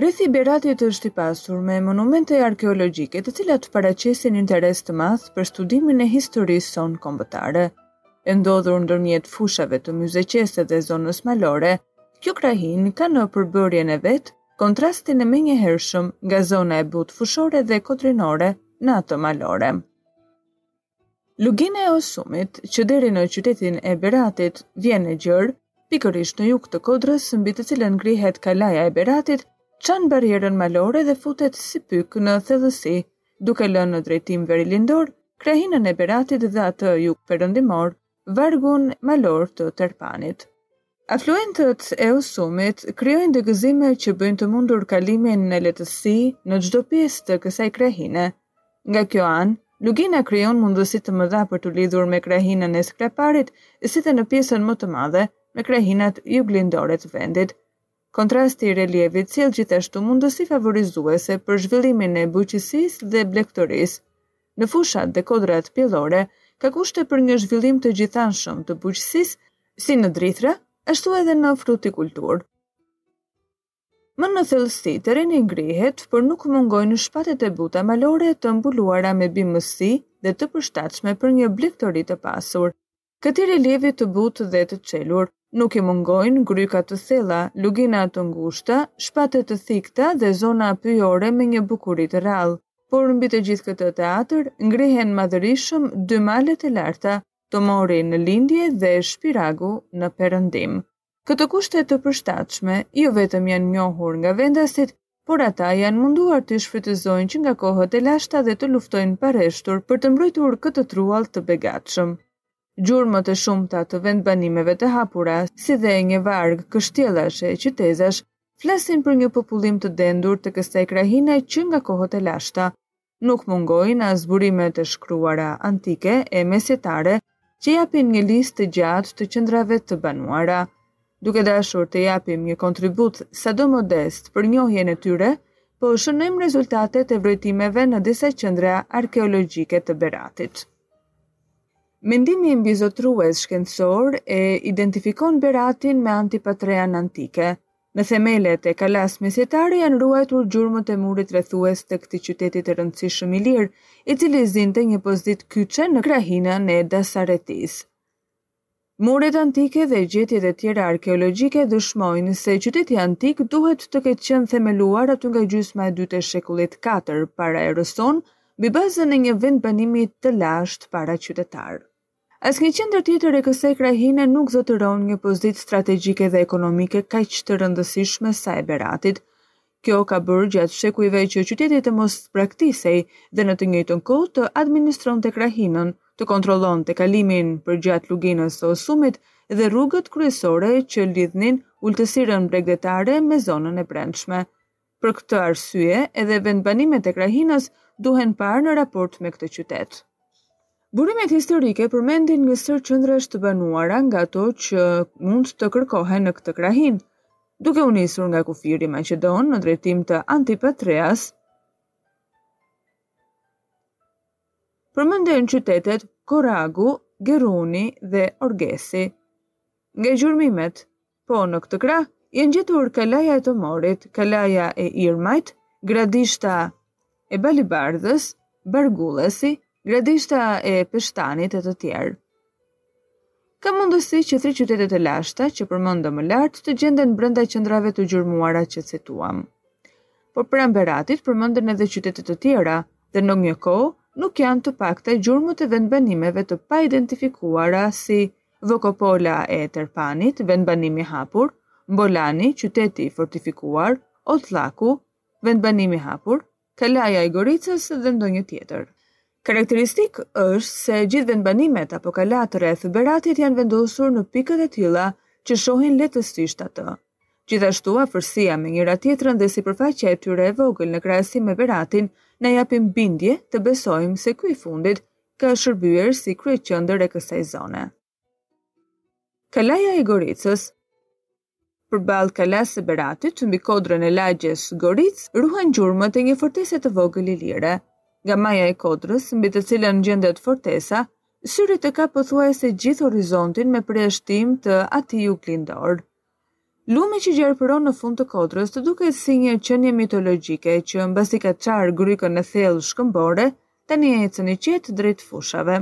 Rrethi i Beratit është i pasur me monumente arkeologjike, të cilat paraqesin interes të madh për studimin e historisë sonë kombëtare. E ndodhur ndërmjet fushave të Myzeqesë dhe zonës malore, kjo krahinë ka në përbërjen e vet kontrastin e menjëhershëm nga zona e butë fushore dhe kodrinore në atë malore. Lugina e Osumit, që deri në qytetin e Beratit vjen e gjërë, pikërisht në jug të kodrës mbi të cilën ngrihet kalaja e Beratit, çan barrierën malore dhe futet si pyk në thellësi, duke lënë në drejtim verilindor krahinën e Beratit dhe atë jug-perëndimor vargun malor të Terpanit. Afluentët e Osumit krijojnë degëzime që bëjnë të mundur kalimin me lehtësi në çdo pjesë të kësaj krahine. Nga kjo anë, Lugina krijon mundësi të mëdha për t'u lidhur me krahinën e Skraparit, si dhe në pjesën më të madhe, me krahinat juglindore të vendit. Kontrasti i relievit sjell gjithashtu mundësi favorizuese për zhvillimin e bujqësisë dhe blegtorisë. Në fushat dhe kodrat pjellore ka kushte për një zhvillim të gjithanshëm të bujqësisë si në drithëra, ashtu edhe në frutikulturë. Më në thellësi, terreni ngrihet, por nuk mungojnë shpatet e buta malore të mbuluara me bimësi dhe të përshtatshme për një blegtori të pasur. Këtij relievi të butë dhe të çelur, nuk i mungojnë gryka të thella, lugina të ngushta, shpate të thikta dhe zona pyjore me një bukuri të rrallë. Por mbi të gjithë këtë teatër, ngrihen madhërishëm dy malet e larta, Tomori në lindje dhe Shpiragu në perëndim. Këto kushte të përshtatshme jo vetëm janë njohur nga vendasit, por ata janë munduar t'i shfrytëzojnë që nga kohët e lashta dhe të luftojnë parreshtur për të mbrojtur këtë truall të begatshëm. Gjurmët e shumta të vendbanimeve të hapura, si dhe një varg kështjellash e qytezash, flasin për një popullim të dendur të kësaj krahine që nga kohët e lashta. Nuk mungojnë as burimet e shkruara antike e mesjetare që japin një listë të gjatë të qendrave të banuara. Duke dashur të japim një kontribut sado modest për njohjen e tyre, po shënojmë rezultatet e vrojtimeve në disa qendra arkeologjike të Beratit. Mendimi mbizotërues shkencor e identifikon Beratin me Antipatrean antike, Në themelet e kalasë mesjetare janë ruajtur gjurmët e murit rrethues të këtij qyteti të rëndësishëm ilir, i cili zinte një pozitë kyçe në krahinën e Dasaretisë. Muret antike dhe gjetjet e tjera arkeologjike dëshmojnë se qyteti antik duhet të ketë qenë themeluar aty nga gjysma e dytë e shekullit katër para erës sonë mbi bazën e një vendbanimi të lashtë paraqytetar. Asnjë qendër tjetër e kësaj krahine nuk zotëron një pozitë strategjike dhe ekonomike kaq të rëndësishme sa e Beratit. Kjo ka bërë gjatë shekujve që qyteti të mos braktisej dhe në të njëjtën kohë të administronte krahinën, të kontrollonte kalimin përgjatë luginës së Osumit dhe rrugët kryesore që lidhnin ultësirën bregdetare me zonën e brendshme. Për këtë arsye, edhe vendbanimet e krahinës duhen parë në raport me këtë qytet. Burimet historike përmendin një sërë qendrash të banuara nga ato që mund të kërkohen në këtë krahinë, duke u nisur nga kufiri maqedon në drejtim të Antipatreas, përmenden qytetet Koragu, Geruni dhe Orgesi. Nga gjurmimet, Po në këtë krah janë gjetur Kalaja e Tomorit, Kalaja e Irmajt, Gradishta e Balibardhës, Bargullasi, Gradishta e Peshtanit e të tjerë. Ka mundësi që tri qytetet e lashta që përmendëm më lart të gjenden brenda qendrave të gjurmuara që cituam. Por pranë Beratit përmenden edhe qytete të tjera dhe në një kohë nuk janë të pakta gjurmët e vendbanimeve të paidentifikuara si Vokopola e Terpanit, vendbanim i hapur, Mbolani, qytet i fortifikuar, Otllaku, vendbanim i hapur, Kalaja e Goricës dhe ndonjë tjetër. Karakteristikë është se gjithë vendbanimet apo kalatë rreth Beratit janë vendosur në pikë të tilla që shohin lehtësisht atë. Gjithashtu, afërsia me njëra-tjetrën dhe sipërfaqja e tyre e vogël në krahasim me Beratin na japin bindje të besojmë se ky i fundit ka shërbyer si kryeqendër e kësaj zone. Kalaja e Goricës Përballë kalasë së Beratit, mbi kodrën e lagjes Goricë, ruhen gjurmët e një fortese të vogël ilire. Nga maja e kodrës, mbi të cilën gjendet fortesa, syri të kap pothuajse gjithë horizontin me përjashtim të atij juglindor. Lumi që gjarpëron në fund të kodrës të duket si një qenie mitologjike që mbasi ka çarë grykën e thellë shkëmbore, tani ecën i qetë drejt fushave.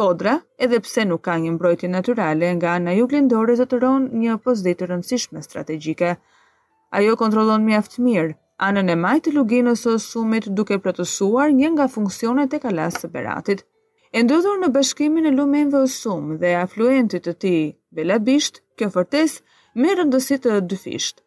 Kodra, edhe pse nuk ka një mbrojtje natyrale nga ana juglindore zotëron një pozitë të rëndësishme strategjike. Ajo kontrollon mjaft mirë anën e majtë të luginës së Osumit duke plotësuar një nga funksionet e kalasë së Beratit. E ndodhur në bashkimin e lumenjve Osum dhe afluentit të tij Velabisht, kjo fortesë merr rëndësi të dyfishtë.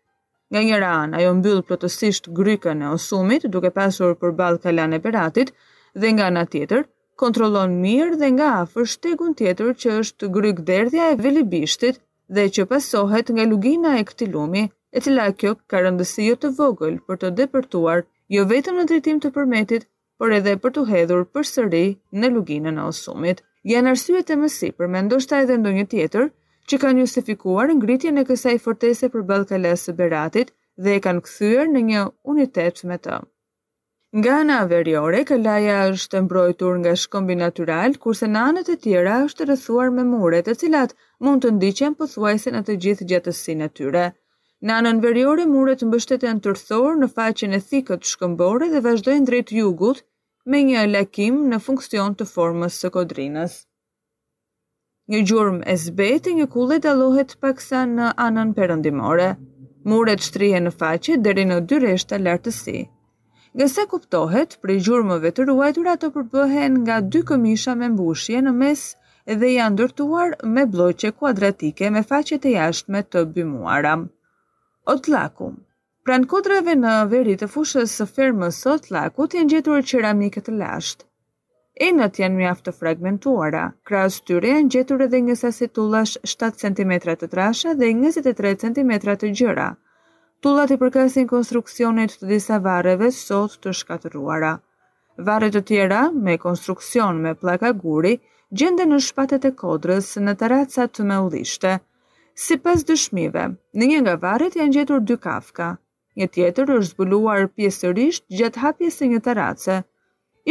Nga njëra anë, ajo mbyll plotësisht grykën e Osumit, duke pasur përballë kalanë e Beratit, dhe nga ana tjetër, kontrollon mirë dhe nga afër shtegun tjetër që është grykëderdhja e Velibishtit dhe që pasohet nga lugina e këtij lumi, e cila kjo ka rëndësi jo të vogël për të depërtuar jo vetëm në drejtim të Përmetit, por edhe për t'u hedhur përsëri në luginën e Osumit. Janë arsyet e mësipërme, ndoshta edhe ndonjë tjetër, që kanë justifikuar ngritjen e kësaj fortese përballë Kalasë së Beratit dhe e kanë kthyer në një unitet me të. Nga ana veriore, kalaja është e mbrojtur nga shkëmbi natyral, kurse në anët e tjera është rrethuar me mure, të cilat mund të ndiqen pothuajse në të gjithë gjatësinë e tyre. Në anën veriore muret mbështeten tërthor në faqen e thikët shkëmbore dhe vazhdojnë drejt jugut me një lakim në funksion të formës së kodrinës. Një gjurmë e zbetë e një kulle dallohet paksa në anën perëndimore. Muret shtrihen në faqe deri në dy rreshta lartësi, Nga sa kuptohet, prej gjurmëve të ruajtura ato përbëhen nga dy këmisha me mbushje në mes dhe janë ndërtuar me blloqe kuadratike me faqe të jashtme të bymuara. Otlaku Pranë kodrave në veri të fushës së fermës së Otlakut janë gjetur qeramike të lashtë. Enët janë mjaft të fragmentuara. Krahas tyre janë gjetur edhe një sasi tullash shtatë centimetra të trasha dhe njëzet e tre centimetra të gjera. Tullat i përkasin konstruksionit të disa varreve sot të shkatërruara. Varre të tjera, me konstruksion me pllaka guri, gjenden në shpatet e kodrës, në taracat me ullishte. Sipas dëshmive, në një nga varret janë gjetur dy kafka. Një tjetër është zbuluar pjesërisht gjatë hapjes së një tarace.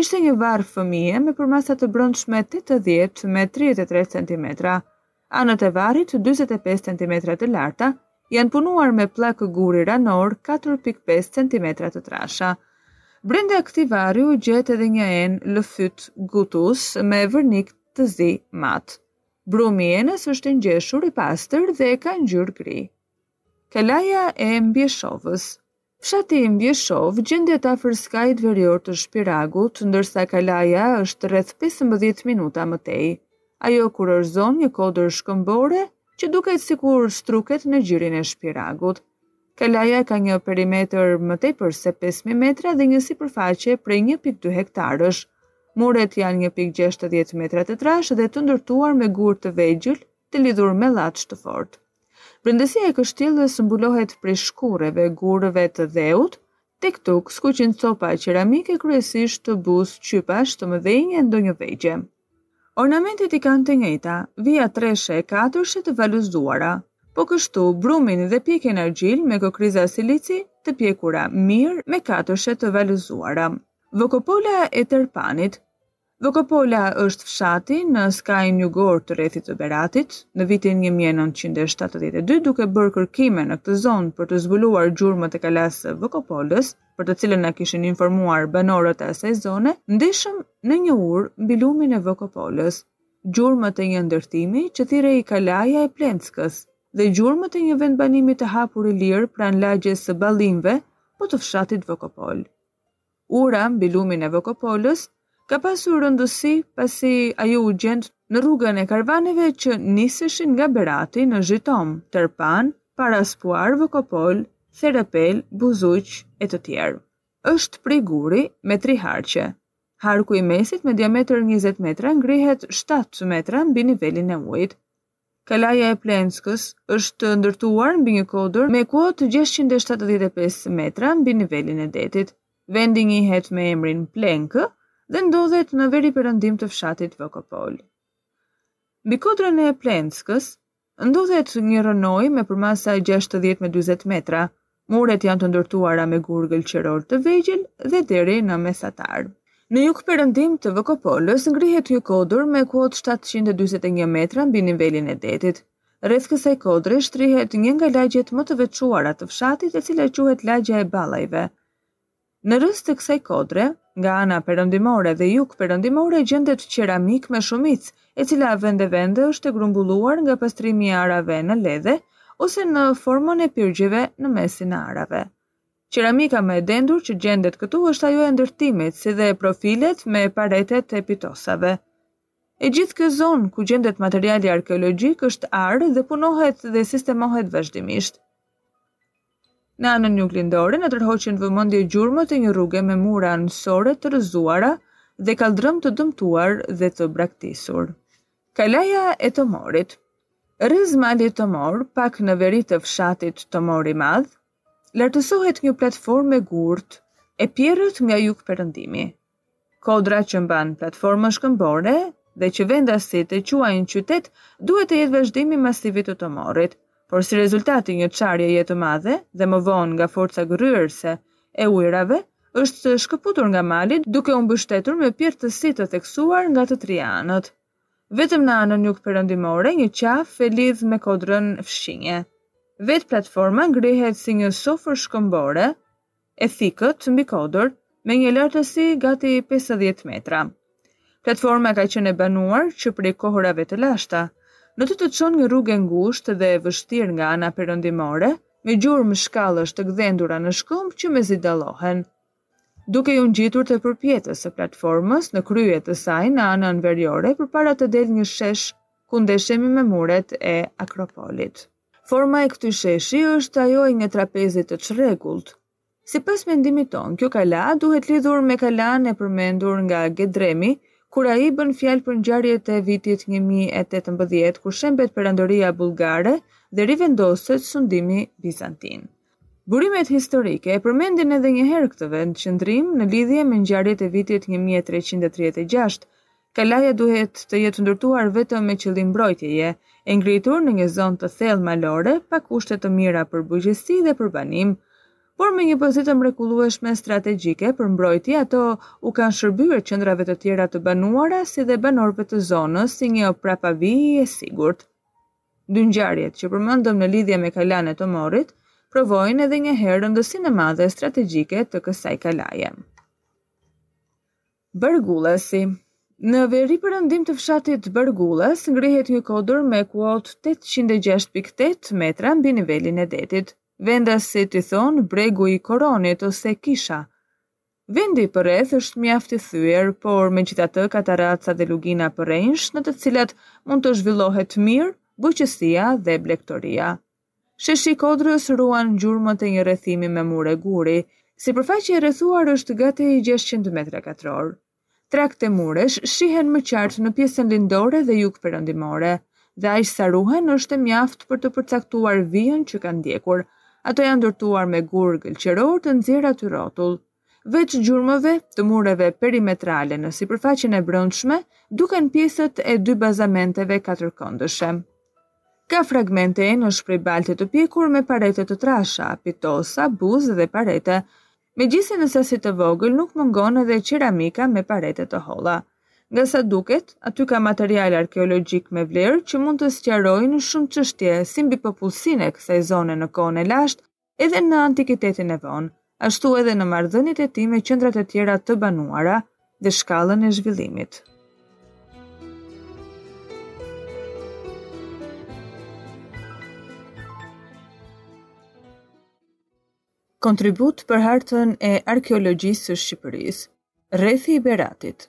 Ishte një varr fëmije me përmasa të brendshme 80 me 33 centimetra. Anët e varrit, 45 centimetra të larta, janë punuar me pllakë guri ranor 4.5 centimetra të trasha. Brenda këtij varri u gjet edhe një enë lëfyt gutus me vernik të zi mat. Brumi i enës është i ngjeshur, i pastër dhe ka ngjyrë gri. Kalaja e Mbjeshovës Fshati Mbjeshovë gjendet afër skajit verior të Shpiragut, ndërsa Kalaja është rreth 15 minuta më tej. Ajo kurorëzon një kodër shkëmbore që duket sikur struket në gjirin e Shpiragut. Kalaja ka një perimetër më tepër se 5000 metra dhe një sipërfaqe prej 1.2 hektarësh. Muret janë 1.60 metra të trashë dhe të ndërtuar me gurë të vegjël të lidhur me llaç të fortë. Brendësia e kështjellës mbulohet prej shkurreve, gurëve e dheut, tek-tuk skuqen copa qeramike kryesisht të buzë qypash të mëdhenj e ndonjë vegje. Ornamentet i kanë të njëjta, vija treshe e katërshe të valëzuara, po kështu brumin dhe pjekjen argjilë me kokriza silici të pjekura mirë me katërshe të valëzuara. Vokopola e Terpanit. Vokopola është fshati në skajin jugor të rrethit të Beratit. Në vitin një mijë e nëntëqind e shtatëdhjetë e dy, duke bërë kërkime në këtë zonë për të zbuluar gjurmët e kalasë së Vokopolës, për të cilën na kishin informuar banorët e asaj zone, ndeshëm në një urë mbi lumin e Vokopolës, gjurmët e një ndërtimi që thirrhej Kalaja e Plenckës dhe gjurmët e një vendbanimi të hapur ilir pranë lagjes së Ballajve, po të fshatit Vokopolë. Ura mbi lumin e Vokopolës ka pasur rëndësi pasi ajo u gjend në rrugën e karvaneve që niseshin nga Berati në Zhitom, Tërpan, Paraspuar, Vokopolë, Therepel, Buzuq e të tjerë. Është prej guri me tri harqe. Harku i mesit me diametër njëzet metra ngrihet shtatë metra mbi nivelin e ujit. Kalaja e Plenckës është ndërtuar mbi një kodër me kuotë gjashtëqind e shtatëdhjetë e pesë metra mbi nivelin e detit. Vendi njihet me emrin Plenkë dhe ndodhet në veriperëndim të fshatit Vokopolë. Mbi kodrën e Plenckës ndodhet një rrënojë me përmasa gjashtëdhjetë me dyzet metra, Muret janë të ndërtuara me gurë gëlqerorë të vegjël dhe deri në mesatarë. Në jugperëndim të Vokopolës ngrihet një kodër me kuotë 741 metra mbi nivelin e detit. Rreth kësaj kodre shtrihet një nga lagjet më të veçuara të fshatit e cila quhet Lagja e Ballajve. Në rrëzë të kësaj kodre, nga ana perëndimore dhe jugperëndimore gjendet qeramikë me shumicë, e cila vende-vende është e grumbulluar nga pastrimi i arave në ledhe ose në formën e pirgjeve në mesin e arave. Qeramika më e dendur që gjendet këtu është ajo e ndërtimit, si dhe profilet me paretet e pitosave. E gjithë kjo zonë ku gjendet materiali arkeologjik është arë dhe punohet dhe sistemohet vazhdimisht. Në anën juglindore, na tërhoqën vëmendjen gjurmët e një rruge me mure anësore të rrëzuara dhe kaldrëm të dëmtuar dhe të braktisur. Kalaja e Tomorit Rrëzë malit Tomor, pak në veri të fshatit Tomor i Madh, lartësohet një platformë e gurtë, e pjerrët nga jugperëndimi. Kodra që mban platformën shkëmbore dhe që vendasit e quajnë qytet duhet të jetë vazhdimi i masivit të Tomorrit. Por si rezultat i një çarjeje të madhe dhe më vonë nga forca gërryerëse e ujërave, është shkëputur nga mali duke u mbështetur me pjerrësi të theksuar nga të tri anët. Vetëm në anën jugperëndimore një qafë e lidh me kodrën fqinje. Vetë platforma ngrihet si një sofër shkëmbore, e thiktë mbi kodër me një lartësi gati 50 metra. Platforma ka qenë e banuar që prej kohërave të lashta. Në të të çon një rrugë e ngushtë dhe e vështirë nga ana perëndimore, me gjurmë shkallësh të gdhendura në shkëmb që mezi dallohen. Duke iu ngjitur të përpjetës së platformës në krye të saj në anën veriore përpara të del një shesh ku ndeshemi me muret e Akropolit. Forma e këtij sheshi është ajo e një trapezi të çrregullt. Sipas mendimit tonë, kjo kala duhet lidhur me kalanë e përmendur nga Kedreni, kur ai bën fjalë për ngjarjet e vitit një mijë e tetëmbëdhjetë kur shembet perandoria bullgare dhe rivendoset sundimi bizantin. Burimet historike e përmendin edhe një herë këtë vendqëndrim në lidhje me ngjarjet e vitit një mijë e treqind e tridhjetë e gjashtë, Kalaja duhet të jetë ndërtuar vetëm me qëllim mbrojtjeje, e ngritur në një zonë të thellë malore, pa kushte të mira për bujqësi dhe për banim, por me një pozitë të mrekullueshme strategjike për mbrojtje, ato u kanë shërbyer qendrave të tjera të banuara si dhe banorëve të zonës si një prapavijë e sigurt. Dy ngjarjet që përmendëm në lidhje me Kalanë e Tomorrit provojnë edhe një herë rëndësinë e madhe strategjike të kësaj kalaje. Bargullasi Në veriperëndim të fshatit Bargullas ngrihet një kodër me kuotë tetëqind e gjashtë pikë tetë metra mbi nivelin e detit. Vendasit i thonë bregu i Koronit ose Kisha. Vendi përreth është mjaft i thyer, por megjithatë ka tarraca dhe lugina përrenjsh në të cilat mund të zhvillohet mirë bujqësia dhe blegtoria. Sheshi i kodrës ruan gjurmët e një rrethimi me mure guri. Sipërfaqja e rrethuar është gati gjashtëqind metra katrorë. Trakte muresh shihen më qartë në pjesën lindore dhe jugperëndimore, dhe aq sa ruhen është e mjaftë për të përcaktuar vijën që kanë ndjekur. Ato janë ndërtuar me gur gëlqeror të nxjerrë aty rrotull. Veç gjurmëve të mureve perimetrale në sipërfaqen e brendshme, duken pjesët e dy bazamenteve katërkëndëshe. Ka fragmente enësh prej balte të pjekur me parete të trasha, pitosa, buzë dhe parete, megjithëse në sasi të vogël nuk mungon edhe qeramika me parete të holla. Nga sa duket, aty ka materiale arkeologjike me vlerë që mund të sqarojnë shumë çështje si mbi popullsinë e kësaj zone në kohën e lashtë, edhe në antikitetin e vonë, ashtu edhe në marrëdhëniet e tij me qendrat e tjera të banuara dhe shkallën e zhvillimit. Kontribut për hartën e arkeologjisë së Shqipërisë, rrethi i Beratit.